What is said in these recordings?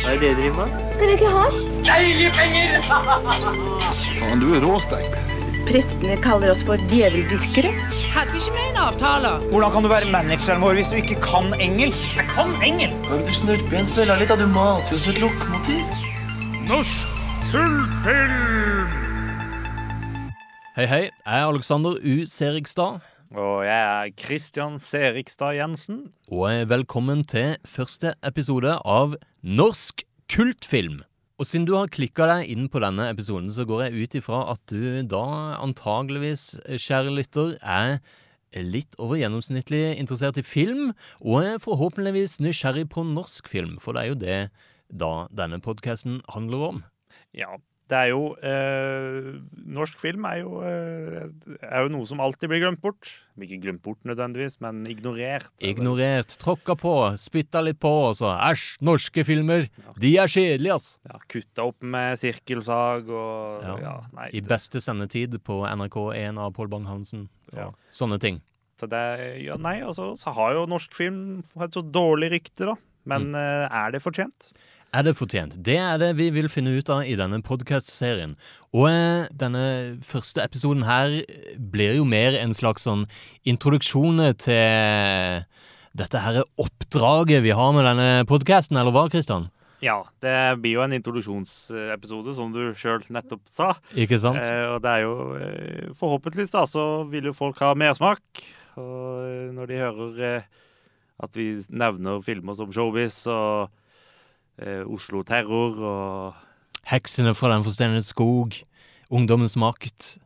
Hva er det dere driver med? Skal ikke hasj? Faen, du er råsterk. Prestene kaller oss for djeveldyrkere. Hadde ikke vi en avtale? Hvordan kan du være manageren vår hvis du ikke kan engelsk? Jeg kan engelsk! Kan ikke du snurpe igjen spille litt, da? Du maser jo som et lokomotiv. Norsk kultfilm! Hei, hei. Jeg er Alexander U. Serigstad. Og jeg er Kristian Serikstad Jensen. Og velkommen til første episode av Norsk kultfilm. Og siden du har klikka deg inn på denne episoden, så går jeg ut ifra at du da antageligvis, kjære lytter, er litt over gjennomsnittlig interessert i film, og er forhåpentligvis nysgjerrig på norsk film, for det er jo det da denne podkasten handler om. Ja, det er jo eh, Norsk film er jo, eh, er jo noe som alltid blir glemt bort. Ikke glemt bort nødvendigvis, men ignorert. Ignorert, tråkka på, spytta litt på, og så æsj, norske filmer, de er kjedelige, ass. Ja, Kutta opp med sirkelsag og Ja, ja, nei, I beste sendetid på NRK1 av Pål Bang-Hansen. Ja. Sånne ting. Så det, ja, nei, altså, så har jo norsk film et så dårlig rykte, da. Men mm. er det fortjent? Er det fortjent? Det er det vi vil finne ut av i denne podkast-serien. Og eh, denne første episoden her blir jo mer en slags sånn introduksjon til dette her oppdraget vi har med denne podkasten, eller hva, Kristian? Ja, det blir jo en introduksjonsepisode, som du sjøl nettopp sa. Ikke sant? Eh, og det er jo eh, Forhåpentligvis da, så vil jo folk ha mersmak. Og eh, når de hører eh, at vi nevner filmer som Showbiz og Oslo Terror og Heksene fra Den forstenede skog, Ungdommens makt,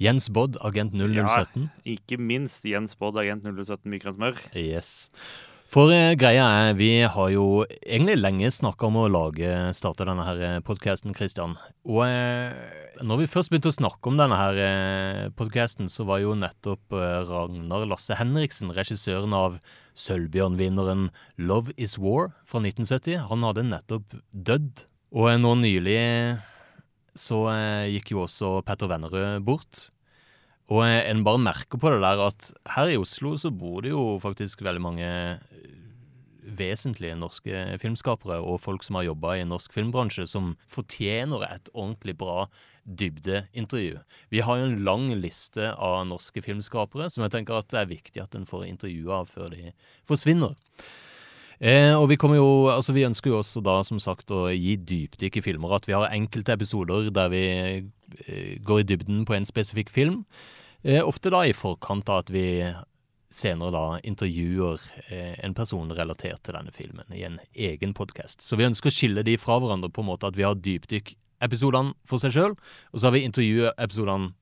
Jens Bodd, Agent 0017. ikke minst Jens Bodd, Agent 017 Mykrens Mørr. Yes. For eh, greia er, vi har jo egentlig lenge snakka om å lage, starte denne her podkasten, Christian. Og eh, når vi først begynte å snakke om denne her eh, podkasten, så var jo nettopp eh, Ragnar Lasse Henriksen, regissøren av Sølvbjørnvinneren Love Is War fra 1970, han hadde nettopp dødd. Og eh, nå nylig så eh, gikk jo også Petter Vennerød bort. Og eh, en bare merker på det der at her i Oslo så bor det jo faktisk veldig mange eh, vesentlige norske filmskapere og folk som har jobba i norsk filmbransje, som fortjener et ordentlig bra dybdeintervju. Vi har jo en lang liste av norske filmskapere som jeg tenker at det er viktig at en får intervjua før de forsvinner. Eh, og vi jo, altså vi ønsker jo også da som sagt å gi dypdykk i filmer. At vi har enkelte episoder der vi eh, går i dybden på en spesifikk film. Eh, ofte da i forkant av at vi senere da intervjuer eh, en person relatert til denne filmen i en egen podkast. Så vi ønsker å skille de fra hverandre på en måte at vi har dypdykk-episodene for seg sjøl, og så har vi intervjuepisodene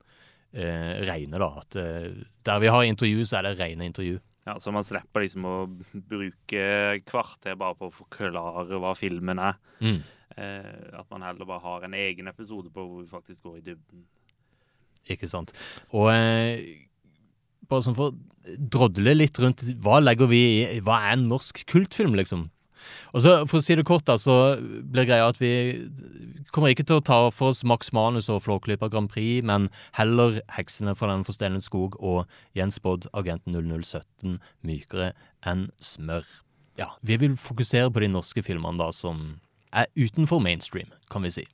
eh, reine, da. At eh, der vi har intervju, så er det rene intervju. Ja, Så man slipper liksom å bruke kvarter bare på å forklare hva filmen er. Mm. Eh, at man heller bare har en egen episode på hvor vi faktisk går i dybden. Ikke sant. Og eh, bare sånn for å drodle litt rundt hva legger vi i Hva er en norsk kultfilm, liksom? Og så For å si det kort, da, så blir greia at vi kommer ikke til å ta for oss Max Manus og Flåklypa Grand Prix, men heller Heksene fra Den forstenede skog og Jens Bodd, Agent 0017, mykere enn smør. Ja, vi vil fokusere på de norske filmene da som er utenfor mainstream, kan vi si.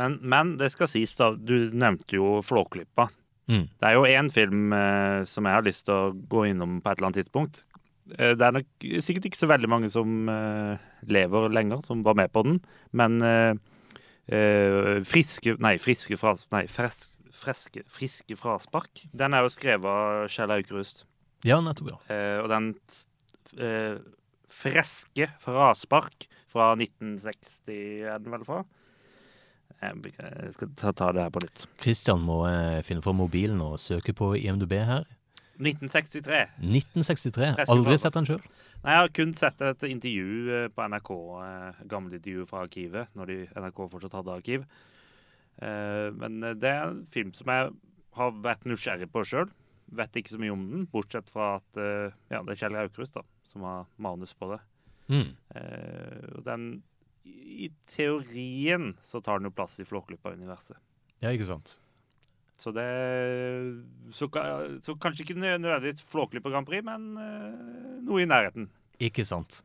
Men, men det skal sies, da. Du nevnte jo Flåklypa. Mm. Det er jo én film eh, som jeg har lyst til å gå innom på et eller annet tidspunkt. Eh, det er nok sikkert ikke så veldig mange som eh, lever lenger, som var med på den. Men eh, eh, Friske Nei, Friske fra... Nei, fres, freske, Friske fraspark. Den er jo skrevet av Kjell Aukrust. Ja, nettopp, ja. Eh, og den eh, Freske fraspark fra 1960 er den vel fra? Jeg skal ta, ta det her på nytt. Christian må eh, finne fram mobilen og søke på IMDb her. 1963. 1963. Aldri sett den sjøl. Nei, Jeg har kun sett et intervju eh, på NRK, eh, gamle intervju fra arkivet, når de, NRK fortsatt hadde arkiv. Eh, Men eh, det er en film som jeg har vært nysgjerrig på sjøl. Vet ikke så mye om den, bortsett fra at ja, det er Kjell Aukrust da, som har manus på det. Mm. Eh, Og den I teorien så tar den jo plass i Flåklypa-universet. Ja, ikke sant. Så det så, så kanskje ikke nødvendigvis Flåklypa Grand Prix, men uh, noe i nærheten. Ikke sant.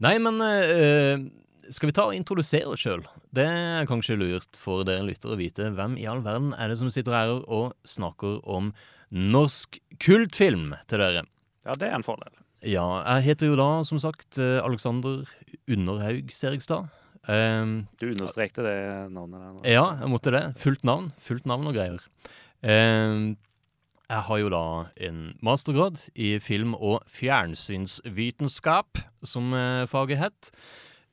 Nei, men uh, skal vi ta og introdusere oss sjøl? Det er kanskje lurt for dere lyttere å vite hvem i all verden er det som sitter her og snakker om norsk kultfilm til dere. Ja, det er en fordel. Ja, jeg heter jo da, som sagt, Alexander Underhaug Serigstad. Um, Du understrekte det navnet der. nå. ja, jeg måtte det. Fullt navn. Fullt navn og greier. Um, jeg har jo da en mastergrad i film- og fjernsynsvitenskap, som eh, faget het.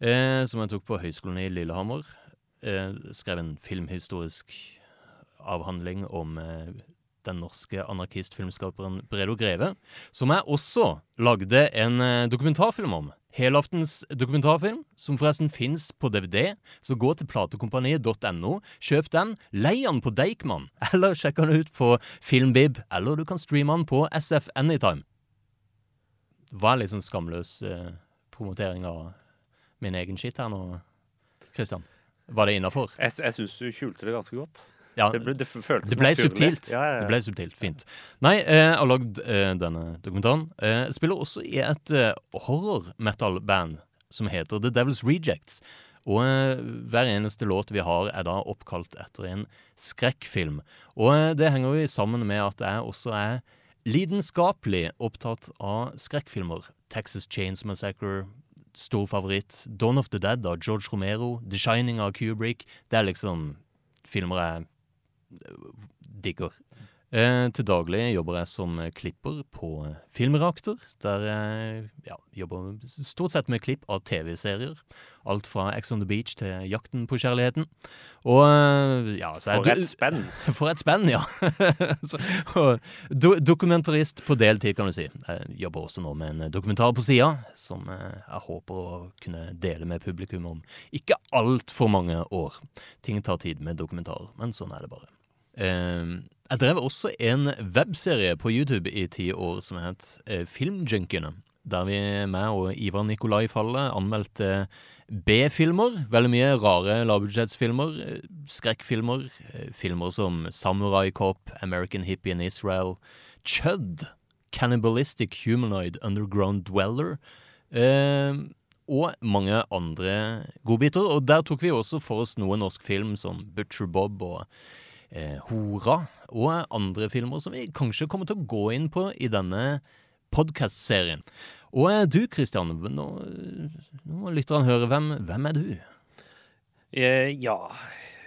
Eh, som jeg tok på Høgskolen i Lillehammer. Eh, skrev en filmhistorisk avhandling om eh, den norske anarkistfilmskaperen Bredo Greve. Som jeg også lagde en eh, dokumentarfilm om. Helaftens dokumentarfilm, som forresten fins på DVD. Så gå til platekompaniet.no, kjøp den, lei den på Deichman, eller sjekk den ut på Filmbib, eller du kan streame den på SF Anytime. Var litt sånn skamløs eh, promotering av min egen shit her nå, Christian. Var det innafor? Jeg, jeg syns du skjulte det ganske godt. Ja, Det ble, det føltes det ble subtilt. Ja, ja. Det ble subtilt, Fint. Nei, eh, jeg har lagd eh, denne dokumentaren. Eh, jeg spiller også i et horror-metal-band som heter The Devil's Rejects. Og hver eneste låt vi har, er da oppkalt etter en skrekkfilm. Og det henger jo sammen med at jeg også er lidenskapelig opptatt av skrekkfilmer. Texas Chains Massacre, stor favoritt. Dawn of the Dead av George Romero. The Shining av Kubrick. Det er liksom filmer jeg digger. Eh, til daglig jobber jeg som klipper på Filmreaktor, der jeg ja, jobber stort sett med klipp av TV-serier. Alt fra Ex on the Beach til Jakten på kjærligheten. Og eh, ja, så For et spenn. for et spenn, ja. Så, og do, dokumentarist på deltid, kan du si. Jeg jobber også nå med en dokumentar på sida, som eh, jeg håper å kunne dele med publikum om ikke altfor mange år. Ting tar tid med dokumentarer, men sånn er det bare. Eh, jeg drev også en webserie på YouTube i ti år som het eh, Filmjunkiene. Der vi, meg og Ivar Nikolai Falle, anmeldte B-filmer. Veldig mye rare lavbudsjettsfilmer. eh, Skrekkfilmer. eh, Filmer som Samurai Cop, American Hippie in Israel, Chud, Cannibalistic Humanoid Underground Dweller. Eh, og mange andre godbiter. Og der tok vi også for oss noe norsk film som Butcher Bob og eh, Hora, og andre filmer som vi kanskje kommer til å gå inn på i denne podkast-serien. Og eh, du Kristian, nå, nå må han høre. Hvem, hvem er du? Eh, ja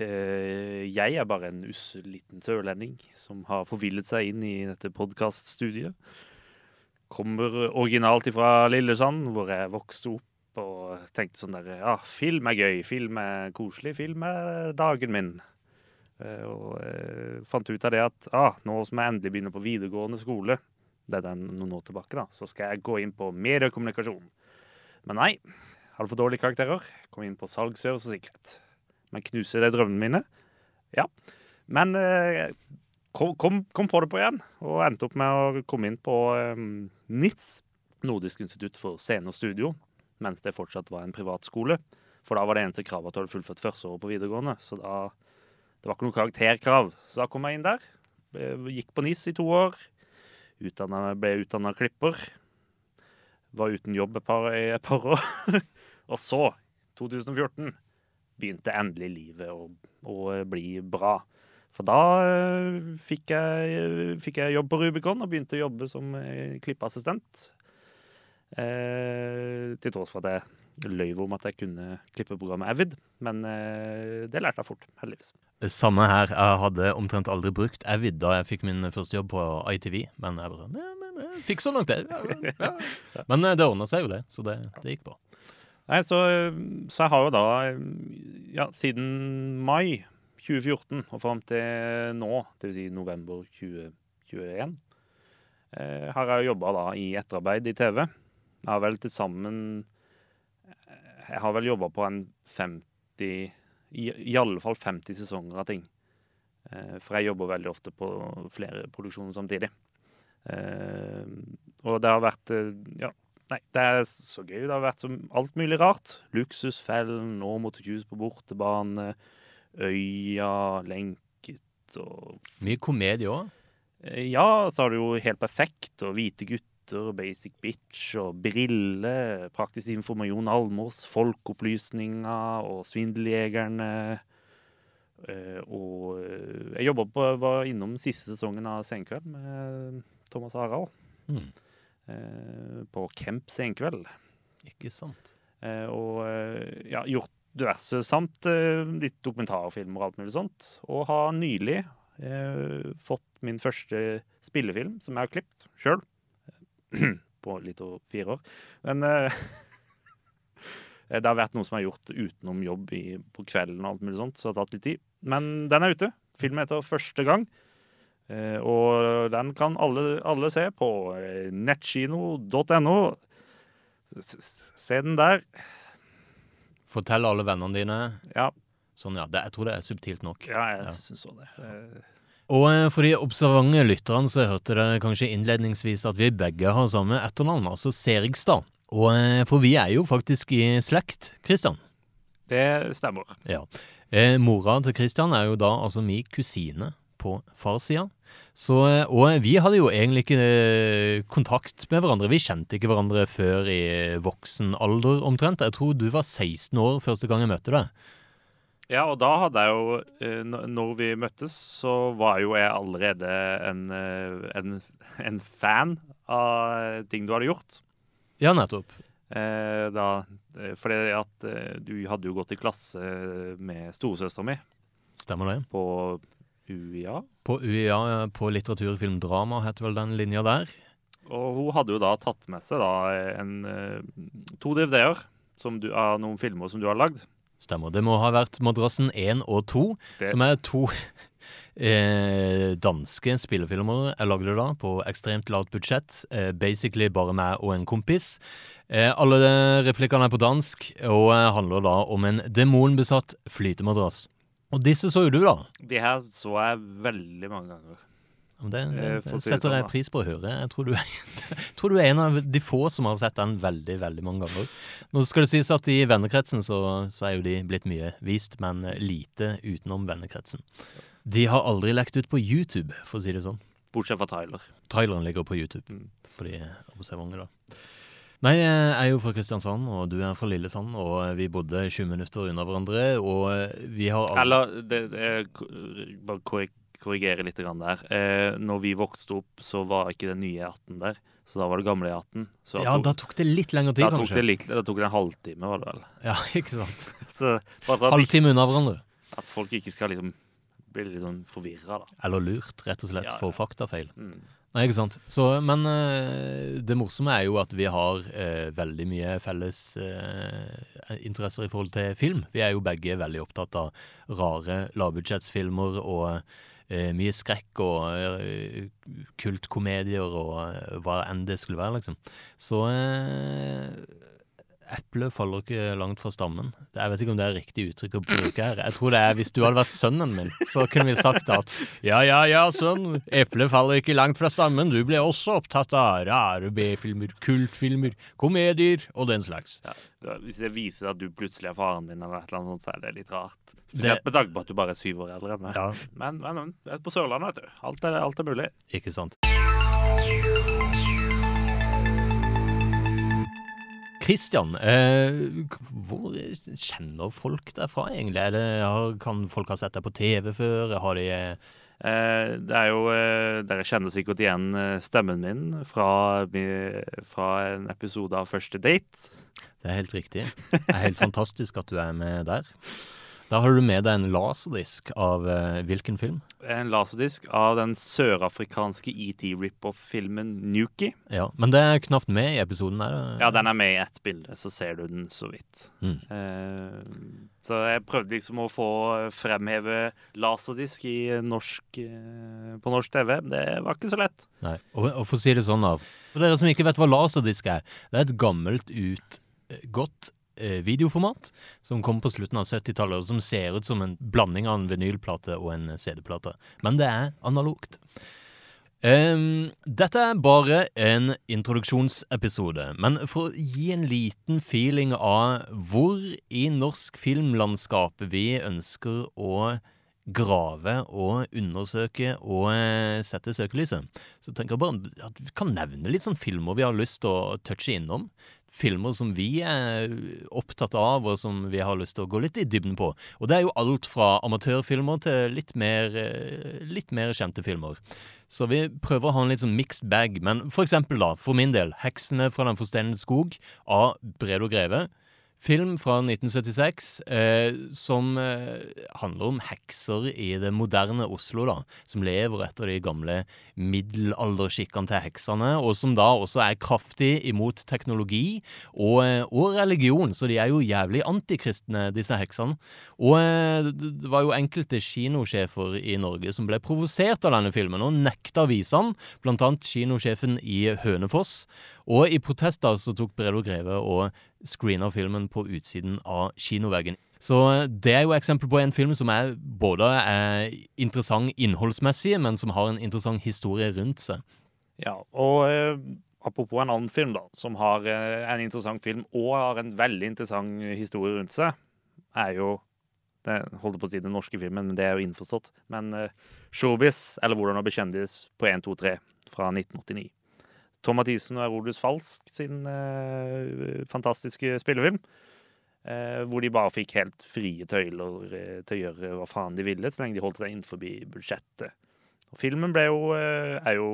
eh, Jeg er bare en ussel liten sørlending som har forvillet seg inn i dette podkaststudiet. Kommer originalt ifra Lillesand, hvor jeg vokste opp og tenkte sånn der Ja, film er gøy, film er koselig, film er dagen min. Eh, og eh, fant ut av det at ah, nå som jeg endelig begynner på videregående skole, det er noen år tilbake, da, så skal jeg gå inn på mediekommunikasjon. Men nei, altfor for dårlige karakterer. Kom inn på salg, og sikkerhet. Men knuser det drømmene mine? Ja. Men eh, kom, kom, på det på igjen, og endte opp med å komme inn på NITS, Nordisk institutt for scene og studio, mens det fortsatt var en privatskole. For da var det eneste kravet at du hadde fullført første året på videregående. Så da det var ikke noe karakterkrav. Så da kom jeg inn der. Eh, Gikk på NIS i to år. Utdannet, ble utdanna klipper. Var uten jobb et par, et par år. og så, 2014, begynte endelig livet å, å bli bra. For da eh, fikk jeg, fikk jeg jobb på Rubicon og begynte å jobbe som eh, klippeassistent. Eh, til tross for at jeg løy om at jeg kunne klippe programmet Avid. Men eh, det lærte jeg fort, heldigvis. Samme her. Jeg hadde omtrent aldri brukt Avid da jeg fikk min første jobb på ITV. Men jeg bare ja, men, jeg fikk så langt, det. Ja, ja. Men eh, det ordna seg jo, det. Så det, det gikk bra. Nei, så, så jeg har jo da, ja, siden mai 2014 og fram til nå, dvs. Si november 2021, eh, har jeg jobba da i etterarbeid i TV. Jeg har vel til sammen Jeg har vel jobba på en 50 i, I alle fall 50 sesonger av ting. Eh, for jeg jobber veldig ofte på flere produksjoner samtidig. Eh, og det har vært eh, Ja, Nei, det er så gøy. Det har vært som alt mulig rart. Luksusfellen, nå måtte Kjus på bortebane, Øya, lenket og Mye komedie òg. Eh, Ja, så har du jo Helt perfekt og Hvite gutter Luther, Basic Bitch og Brille, Praktisk informasjon, Almås, Folkeopplysninga og Svindeljegerne. Eh, og eh, jeg jobba på, var innom siste sesongen av Senkveld med Thomas Harald. Mm. eh, På Camp Senkveld. Ikke sant. Og ja, gjort diverse, samt litt dokumentarfilmer og alt mulig sånt. Og har nylig fått min første spillefilm, som jeg har klippet sjøl. På litt over fire år. Men eh, det har vært noe som har gjort utenom jobb i, på kvelden, og alt mulig sånt, så det har tatt litt tid. Men den er ute. Filmen heter 'Første gang'. Eh, og den kan alle, alle se på eh, nettkino.no. Se den der. Fortell alle vennene dine. Ja, Sånn, ja. Det, jeg tror det er subtilt nok. ja jeg Ja. syns òg det. Og eh, for de observante lytterne så hørte dere kanskje innledningsvis at vi begge har samme etternavn, altså Serigstad. Og eh, for vi er jo faktisk i slekt, Kristian. Det stemmer. Ja. Eh, mora til Kristian er jo da altså min kusine på farssida. Så, eh, og vi hadde jo egentlig ikke kontakt med hverandre. Vi kjente ikke hverandre før i voksen alder omtrent. Jeg tror du var 16 år første gang jeg møtte deg. Ja, og da hadde jeg jo eh, Når vi møttes, så var jo jeg allerede en, eh, en, en fan av ting du hadde gjort. Ja, nettopp. Eh, da, fordi at du hadde jo gått i klasse med storesøstera mi Stemmer det. på UiA. På UiA, på litteratur, film, drama, heter vel den linja der. Og hun hadde jo da tatt med seg da en, to DVD-er av noen filmer som du har lagd. Stemmer. Det må ha vært Madrassen 1 og 2, Det- som er to eh, danske spillefilmer jeg lagde da, på ekstremt lavt budsjett. Eh, basically bare meg og en kompis. Eh, alle replikkene er på dansk, og eh, handler da om en demonbesatt flytemadrass. Og disse så jo du, da. De her så jeg veldig mange ganger. Det, det, Eh, det setter sånn, jeg pris på å høre. Jeg tror du, er, tror du er en av de få som har sett den veldig veldig mange ganger. Nå skal det sies at i vennekretsen så, så er jo de blitt mye vist, men lite utenom vennekretsen. De har aldri lekt ut på YouTube, for å si det sånn. Bortsett fra Tyler. Tyleren ligger på YouTube, Mm. for de observante, da. Nei, jeg er jo fra Kristiansand, og du er fra Lillesand, og vi bodde 20 minutter unna hverandre, og vi har aldri Eller det, det, bare korri- korrigere litt der. Eh, når vi vokste opp, så var ikke den nye E18 der. Så da var det gamle E18. ja, Ja, da tok det litt lengre tid, da tok kanskje. det litt, da tok det en halvtime, var det vel. Ja, ikke sant. Så Halvtime unna hverandre. at folk ikke skal liksom bli litt sånn forvirra, da. Eller lurt, rett og slett, Ja, for ja. faktafeil. Mm. Nei, ikke sant. Så, men eh, det morsomme er jo at vi har eh, veldig mye felles eh, interesser i forhold til film. Vi er jo begge veldig opptatt av rare lavbudsjettsfilmer og mye skrekk og eh, kultkomedier og eh, hva enn det skulle være, liksom. Så eh, Eplet faller ikke langt fra stammen. Jeg vet ikke om det er riktig uttrykk å bruke her. Jeg tror det er hvis du hadde vært sønnen min, så kunne vi sagt at ja, ja, ja, sønn, eplet faller ikke langt fra stammen. Du ble også opptatt av rare B-filmer, kultfilmer, komedier og den slags. Ja. Hvis det viser at du plutselig er faren min, eller et eller annet sånt, så er det litt rart. Spesielt med tanke på at du bare er syv år eldre. Men, Ja, men, men, er på Sørlandet, vet du. Alt er, alt er mulig. ikke sant. Kristian, eh, hvor kjenner folk deg fra, egentlig? Det, kan folk ha sett deg på TV før? Har de eh, Eh, det er jo eh, Dere kjenner sikkert igjen eh, stemmen min fra, fra en episode av Første date. Det er helt riktig. Det er helt fantastisk at du er med der. Da har du med deg en laserdisk av eh, hvilken film? En laserdisk av den sørafrikanske ET rip-off-filmen Nuki. Ja, Men det er knapt med i episoden. Er det? Ja, den er med i ett bilde, så ser du den så vidt. Mm. Eh, så jeg prøvde liksom å få fremheve laserdisk i norsk, eh, på norsk TV. Det var ikke så lett. Nei. Og, og for å si det sånn, da. For dere som ikke vet hva laserdisk er, det er et gammelt, utgått eh, videoformat som kom på slutten av 70-tallet, og som ser ut som en blanding av en vinylplate og en CD-plate. Men det er analogt. Um, dette er bare en introduksjonsepisode, men for å gi en liten feeling av hvor i norsk filmlandskap vi ønsker å grave og undersøke og eh, sette søkelyset. Så tenker jeg bare at vi kan nevne litt sånn filmer vi har lyst til å touche innom. Filmer som vi er opptatt av, og som vi har lyst til å gå litt i dybden på. Og det er jo alt fra amatørfilmer til litt mer, eh, litt mer kjente filmer. Så vi prøver å ha en litt sånn mixed bag. Men for eksempel, da, for min del, 'Heksene fra Den forstenede skog' av Bredo Greve. Film fra 1976 eh, som eh, handler om hekser i det moderne Oslo, da. Som lever etter de gamle middelalderskikkene til heksene, og som da også er kraftig imot teknologi og, eh, og religion. Så de er jo jævlig antikristne, disse heksene. Og eh, det var jo enkelte kinosjefer i Norge som ble provosert av denne filmen og nekta å vise den, blant annet kinosjefen i Hønefoss. Og i protest da så tok Brelo Greve og screena filmen på utsiden av kinoveggen. Så eh, det er jo eksempel på en film som er både er interessant innholdsmessig, men som har en interessant historie rundt seg. Ja, og eh, apropos en annen film, da, som har eh, en interessant film og har en veldig interessant historie rundt seg, er jo det holder på å si den norske filmen, men det er jo innforstått. Men eh, Showbiz, eller Hvordan å bli kjendis, på 1, 2, 3 fra 1989. Tom Mathisen og Erodus Falsk sin eh, fantastiske spillefilm. Eh, hvor de bare fikk helt frie tøyler eh, til å gjøre hva faen de ville, så lenge de holdt seg innenfor budsjettet. Og filmen ble jo, eh, er jo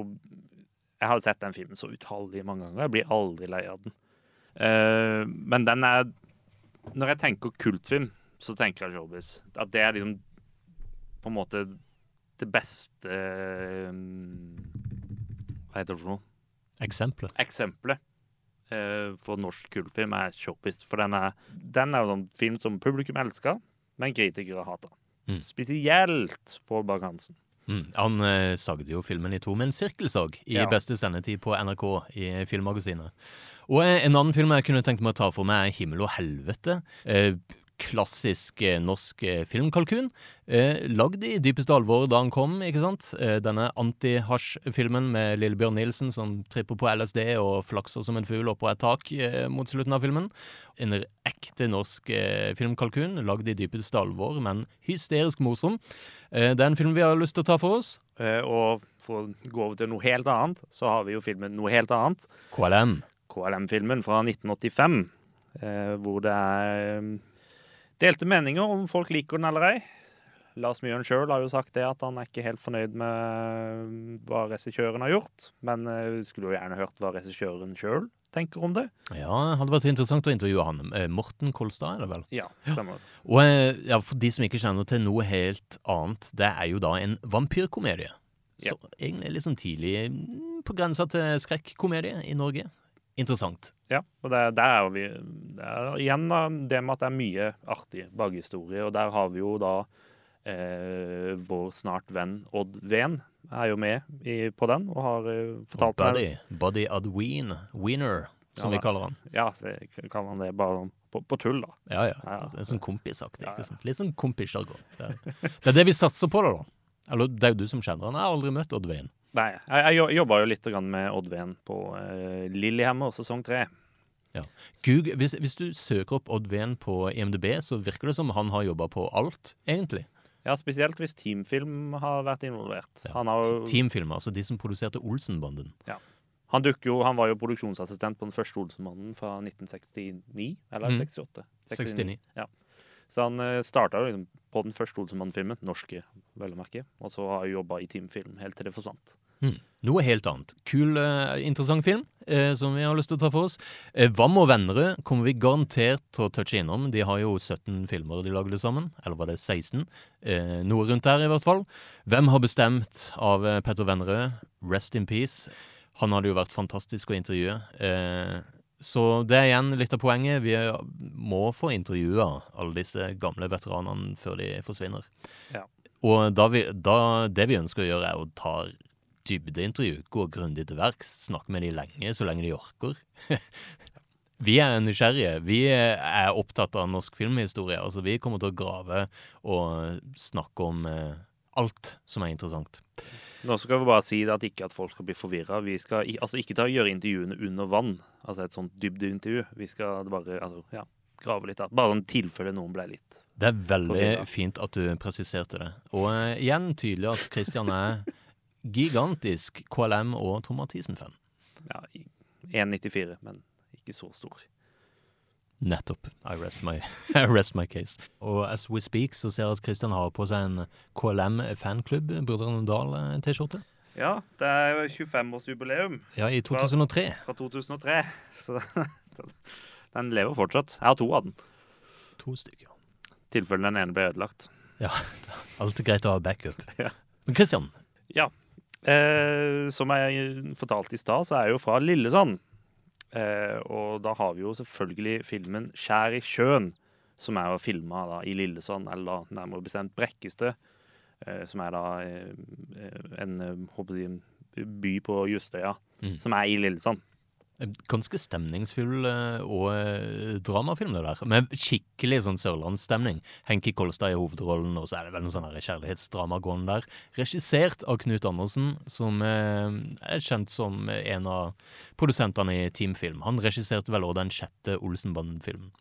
Jeg har sett den filmen så utallig mange ganger. Jeg blir aldri lei av den. Eh, men den er Når jeg tenker kultfilm, så tenker jeg Showbiz. At det er liksom på en måte det beste eh, Hva heter det for noe? Eksempler. eksempelet eh, for norsk kultfilm er 'Kjoppis'. For den er, den er jo sånn film som publikum elsker, men kritikere hater. Mm. Spesielt Pål Berg-Hansen. Mm. Han eh, sagde jo filmen i to med en sirkelsag i Ja. beste sendetid på NRK i Filmmagasinet. Og eh, en annen film jeg kunne tenkt meg å ta for meg, er 'Himmel og helvete'. Eh, klassisk eh, norsk eh, filmkalkun. Eh, lagd i dypeste alvor da han kom, ikke sant? Eh, denne anti-hasj-filmen med Lillebjørn Nilsen som tripper på LSD og flakser som en fugl oppå et tak eh, mot slutten av filmen. En ekte norsk eh, filmkalkun, lagd i dypeste alvor, men hysterisk morsom. Eh, det er en film vi har lyst til å ta for oss. Eh, og for å gå over til noe helt annet, så har vi jo filmen Noe helt annet. KLM. KLM-filmen fra 1985. Eh, hvor det er delte meninger om folk liker den eller ei. Lars Mjøen sjøl har jo sagt det at han er ikke helt fornøyd med hva regissøren har gjort. Men eh, skulle jo gjerne hørt hva regissøren sjøl tenker om det. Ja, hadde vært interessant å intervjue han. Eh, Morten Kolstad, er det vel? Ja, stemmer. Og eh, ja, for de som ikke kjenner til noe helt annet, det er jo da en vampyrkomedie. Så egentlig litt sånn tidlig mm, på grensa til skrekkomedie i Norge. Interessant. Ja, og det, det er vi det er igjen da, det med at det er mye artig bakhistorie, og der har vi jo da eh, vår snart venn Odd Ven er jo med i, på den og har eh, fortalt og Buddy. Buddy Adween. Wiener, som Ja, vi kaller han. Ja, vi kaller han det bare på, på tull, da. Ja, ja. Ja, ja. Det er sånn kompisaktig. Ja? Litt sånn kompisjargong. Det, det er det vi satser på, da. da. Eller det er jo du som kjenner han. Jeg har aldri møtt Odd Wien. Nei, jeg, jeg jo- jobba jo litt med Odd Ven på uh, Lillehammer sesong tre. Gud, hvis, hvis du søker opp Odd Wien på IMDb, så virker det som han har jobba på alt, egentlig. Ja, spesielt hvis Teamfilm har vært involvert. Ja, Han, har jo, Teamfilmer, altså de som produserte Olsenbanden. han, jo, han var jo produksjonsassistent på den første Olsenmannen fra 1969, eller Mm. 68? 69. Så han uh, starta liksom på den første Olsenmann-filmen, norske, vel å merke, og så har jeg jobba i Teamfilm helt til det forsvant. Mm. Noe helt annet. Kul, eh, interessant film eh, som vi har lyst til å ta for oss. Eh, Vam og Vennerød kommer vi garantert til å touche innom. De har jo 17 filmer de lagde sammen. Eller var det 16? Eh, noe rundt der, i hvert fall. Hvem har bestemt av eh, Petter Vennerød? Rest in peace. Han hadde jo vært fantastisk å intervjue. Eh, så det er igjen litt av poenget. Vi må få intervjua alle disse gamle veteranene før de forsvinner. Ja. Og da vi, da, det vi ønsker å gjøre, er å ta dybdeintervju, gå grundig til verks, snakke med de lenge, så lenge de orker. vi er nysgjerrige. Vi er opptatt av norsk filmhistorie. Altså, vi kommer til å grave og snakke om eh, alt som er interessant. Nå skal vi bare si det at ikke at folk skal bli forvirra. Vi skal altså ikke ta og gjøre intervjuene under vann, altså et sånt dybdeintervju. Vi skal bare altså, ja, grave litt. der. Bare i tilfelle noen ble litt Det er veldig forvirret. fint at du presiserte det. Og uh, igjen tydelig at Christian er gigantisk KLM og Tom Mathisen-fan. ja, 1,94, men ikke så stor. Nettopp. I rest my, I rest my case. Og as we speak, så ser jeg at Christian har på seg en KLM fanklubb, Brødrene Dal-T-skjorte. Ja, det er jo 25-årsjubileum Ja, i 2003. fra 2003, så den, lever fortsatt. Jeg har to av den, To stykker. i tilfelle den ene ble ødelagt. Ja, alltid greit å ha backup. Ja. Men Christian, Ja. Eh, som jeg fortalte i stad, så er jeg jo fra Lillesand. Eh, og da har vi jo selvfølgelig filmen 'Skjær i sjøen', som er filma i Lillesand, eller nærmere bestemt Brekkestø. Eh, som er da eh, en, eh, jeg, en by på Justøya, Mm. som er i Lillesand. Ganske stemningsfull eh, og eh, dramafilm det der. Med skikkelig sånn sørlandsstemning. Henki Kolstad i hovedrollen, og så er det vel noe sånn kjærlighetsdrama gående der. Regissert av Knut Andersen, som eh, er kjent som en av produsentene i Team Film. Han regisserte vel også den sjette Olsenbanden-filmen.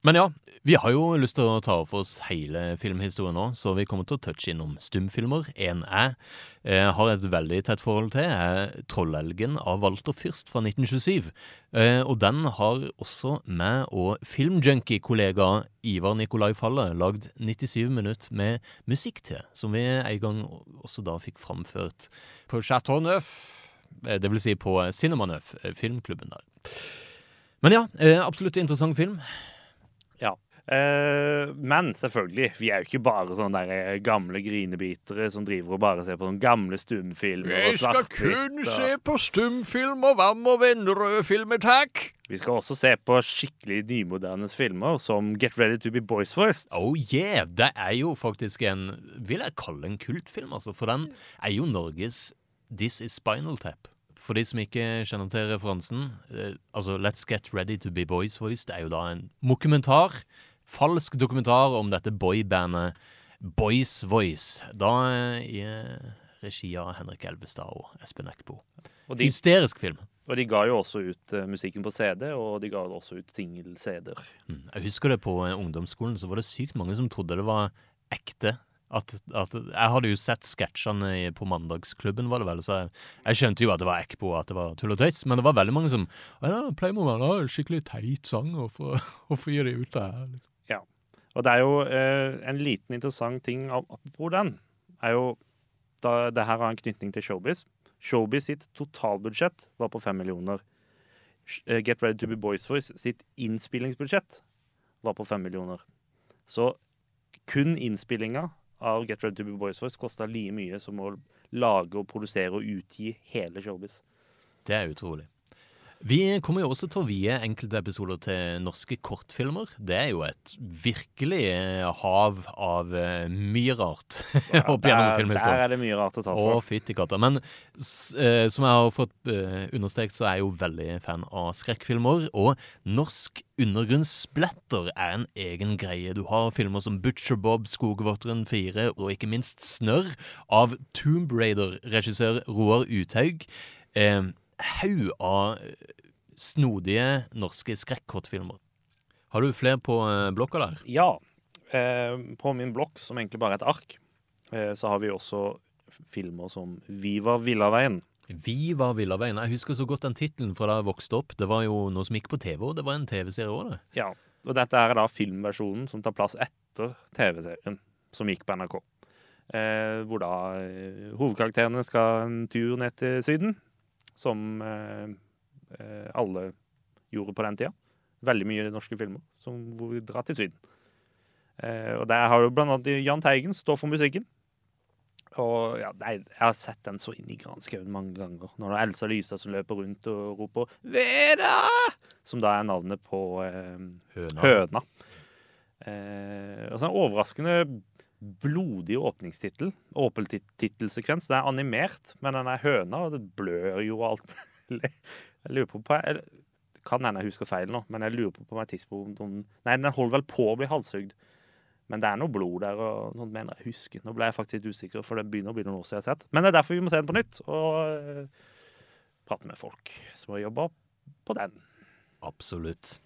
Men ja, vi har jo lyst til å ta for oss hele filmhistorien nå, så vi kommer til å touche innom stumfilmer. En jeg eh, har et veldig tett forhold til, er 'Trollelgen' av Walter Fürst fra 1927. Eh, og den har også meg og filmjunkie-kollega Ivar Nikolai Falle lagd 97 minutter med musikk til, som vi en gang også da fikk framført på Chateau Neuf, eh, det vil si på Cinema Neuf, filmklubben der. Men ja, absolutt interessant film. Ja. Eh, men selvfølgelig, vi er jo ikke bare sånne der eh, gamle grinebitere som driver og bare ser på sånne gamle stumfilmer og skal kun og- på stumfilm og Vam og Vennerød-filmer, takk! Vi skal også se på skikkelig nymoderne filmer som Get Ready to be Boys First. Oh yeah! Det er jo faktisk en Vil jeg kalle en kultfilm, altså. For den er jo Norges This is Spinal Tap. For de som ikke kjenner til referansen, eh, altså Let's Get Ready to be Boys Voice, det er jo da en dokumentar. Falsk dokumentar om dette boybandet Boys Voice. Da eh, i eh, regi av Henrik Elvestad og Espen Eckbo. Hysterisk film. og de ga jo også ut uh, musikken på CD, og de ga også ut singel-CD-er. Mm. Jeg husker det på ungdomsskolen, så var det sykt mange som trodde det var ekte. At, at, jeg hadde jo sett sketsjene på Mandagsklubben, var det vel, så jeg, jeg skjønte jo at det var ekko, at det var tull og tøys, men det var veldig mange som ja, Playmobil har en skikkelig teit sang, hvorfor, hvorfor gir de ut det her? liksom?» Og det er jo eh, en liten interessant ting apropos den, er jo da det her har en knytning til Showbiz. Showbiz sitt totalbudsjett var på fem millioner. Eh, Get Ready to be Boys Voice sitt innspillingsbudsjett var på fem millioner. Så kun innspillinga av Get Ready to be Boys Voice kosta like mye som å lage og produsere og utgi hele Showbiz. Det er utrolig. Vi kommer jo også til å vie enkelte episoder til norske kortfilmer. Det er jo et virkelig eh, hav av eh, mye rart opp gjennom filmhistorien. der er det mye rart å ta for. Å, fytti katta. Men eh, som jeg har fått uh, understreket, så er jeg jo veldig fan av skrekkfilmer. Og norsk undergrunnssplatter er en egen greie. Du har filmer som Butcher Bob, Skogvotteren 4 og ikke minst Snørr av Tomb Raider-regissør Roar Uthaug. Eh, haug av eh, snodige norske skrekkortfilmer. Har du flere på eh, blokka der? Ja. Eh, på min blokk, som egentlig bare er et ark, eh, så har vi også filmer som Viva Villaveien. Vi var Villaveien. Jeg husker så godt den tittelen fra da jeg vokste opp. Det var jo noe som gikk på TV, og det var en TV-serie òg, det. Ja. Og dette er da filmversjonen som tar plass etter TV-serien som gikk på NRK. Eh, hvor da hovedkarakterene skal en tur ned til Syden, som eh, eh, alle gjorde på den tida. Veldig mye norske filmer som, hvor vi drar til Syden. Eh, og der har jo blant annet Jahn Teigen står for musikken. Og ja, Jeg har sett den så inn i granskauen mange ganger. Når det er Elsa Lystad som løper rundt og roper 'Vera!' Som da er navnet på eh, Høna. Høna. Eh, og så en overraskende blodig åpningstittel. Åpentittelsekvens. Det er animert, men den er høna, og det blør jo alt. Jeg lurer på, på jeg, kan hende jeg husker feil nå, men jeg lurer på på et tidspunkt om Nei, den holder vel på å bli halshugd. Men det er noe blod der, og noen mener jeg husker. Nå ble jeg faktisk litt usikker, for det begynner å bli noen år siden jeg har sett. Men det er derfor vi må se den på nytt, og uh, prate med folk som har jobba på den. Absolutt.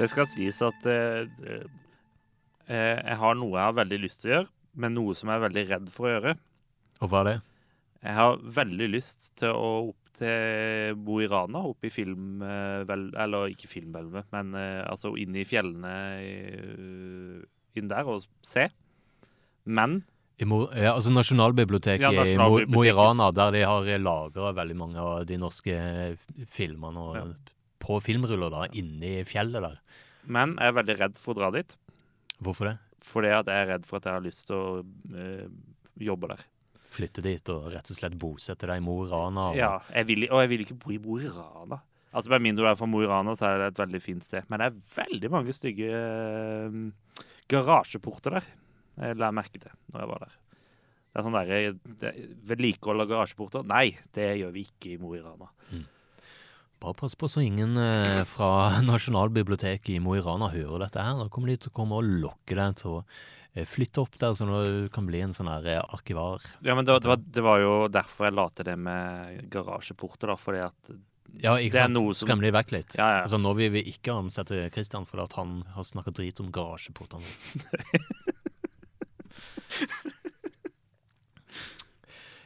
Det skal sies at eh, eh, jeg har noe jeg har veldig lyst til å gjøre, men noe som jeg er veldig redd for å gjøre. Og hva er det? Jeg har veldig lyst til å opp til Mo i Rana, opp i film... eh, eller ikke filmhvelvet, men eh, altså inn i fjellene eh, inn der og se. Men I Mo, ja, altså Nasjonalbiblioteket Ja, i Mo i Rana, der de har lagra veldig mange av de norske filmene og, Ja. På filmruller da, inni fjellet der. Men jeg er veldig redd for å dra dit. Hvorfor det? Fordi at jeg er redd for at jeg har lyst til å øh, jobbe der. Flytte dit og rett og slett bosette deg i Mo i Rana? Og, Ja, jeg vil, og jeg vil ikke bo i Mo i Rana. Altså Med mindre du er fra Mo i Rana, så er det et veldig fint sted. Men det er veldig mange stygge øh, garasjeporter der. Jeg la merke til når jeg var der. Det er sånn der, Vedlikehold av garasjeporter? Nei, det gjør vi ikke i Mo i Rana. Bare pass på så ingen eh, fra Nasjonalbiblioteket i Mo i Rana hører dette her. Da kommer de til å komme og lokke deg til å eh, flytte opp der, så du kan bli en sånn her eh, arkivar. Ja, men det, var- det, var, det var jo derfor jeg la til det med garasjeporter, da. Fordi at Ja, ikke Det sant? som- Skremme de vekk litt. Ja, ja. Altså, nå vil vi ikke ansette Christian fordi at han har snakka drit om garasjeportene.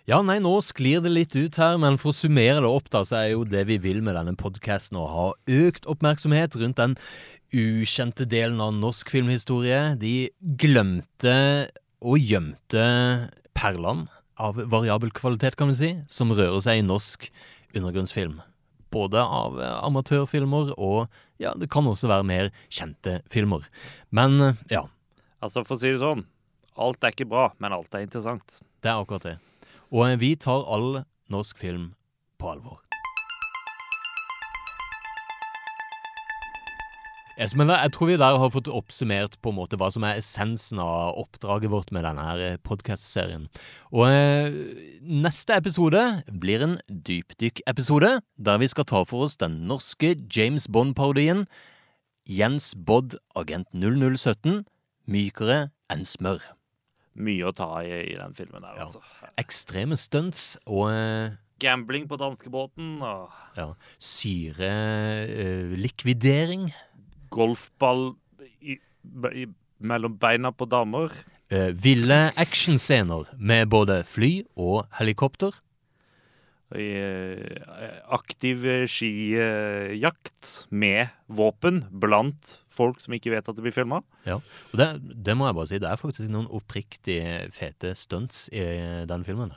Ja, nei, nå sklir det litt ut her, men for å summere det opp, da, så er jo det vi vil med denne podkasten å ha økt oppmerksomhet rundt den ukjente delen av norsk filmhistorie. De glemte og gjemte perlene av variabel kvalitet, kan vi si, som rører seg i norsk undergrunnsfilm. Både av eh, amatørfilmer og ja, det kan også være mer kjente filmer. Men eh, ja, Altså, for å si det sånn, alt er ikke bra, men alt er interessant. det er akkurat det. Og eh, vi tar all norsk film på alvor. Yes, jeg tror vi der har fått oppsummert på en måte hva som er essensen av oppdraget vårt med denne her podkast-serien. Og eh, neste episode blir en dypdykk-episode, der vi skal ta for oss den norske James Bond-parodien Jens Bodd, agent 0017, mykere enn smør. Mye å ta i i den filmen der, altså. Ekstreme stunts og eh, Gambling på danskebåten og ja, syrelikvidering. golfball i, i, mellom beina på damer. Eh, ville actionscener med både fly og helikopter. Eh, aktiv eh, skijakt med våpen blant folk som ikke vet at det blir filma. Ja. Og det, det må jeg bare si, det er faktisk noen oppriktig fete stunts i den filmen.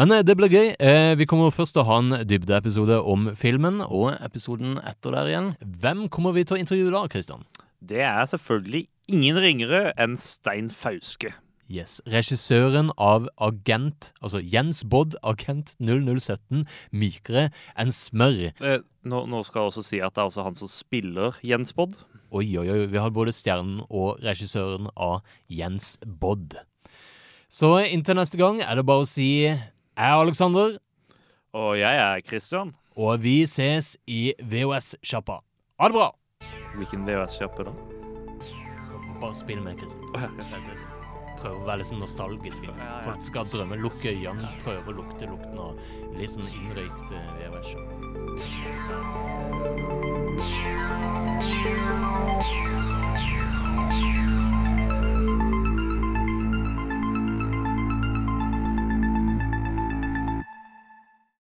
Men eh, det blir gøy. Vi kommer først til å ha en dybdeepisode om filmen, og episoden etter der igjen. Hvem kommer vi til å intervjue da, Christian? Det er selvfølgelig ingen ringere enn Stein Fauske. Yes, Regissøren av Agent, altså Jens Bodd, Agent 0017, mykere enn smør. Eh, nå, nå skal jeg også si at det er også han som spiller Jens Bodd. Oi, oi, oi. Vi har både stjernen og regissøren av Jens Bodd. Så inntil neste gang er det bare å si jeg er Alexander, Og jeg er Christian. og vi ses i VHS-sjappa. Ha det bra! Hvilken VHS-sjappe da? Bare spill med, Kristian. Prøv å være litt sånn nostalgisk. Ja, ja. Folk skal drømme, lukke øynene, prøve å lukte lukten av litt sånn innrøykt VHS-sjappa.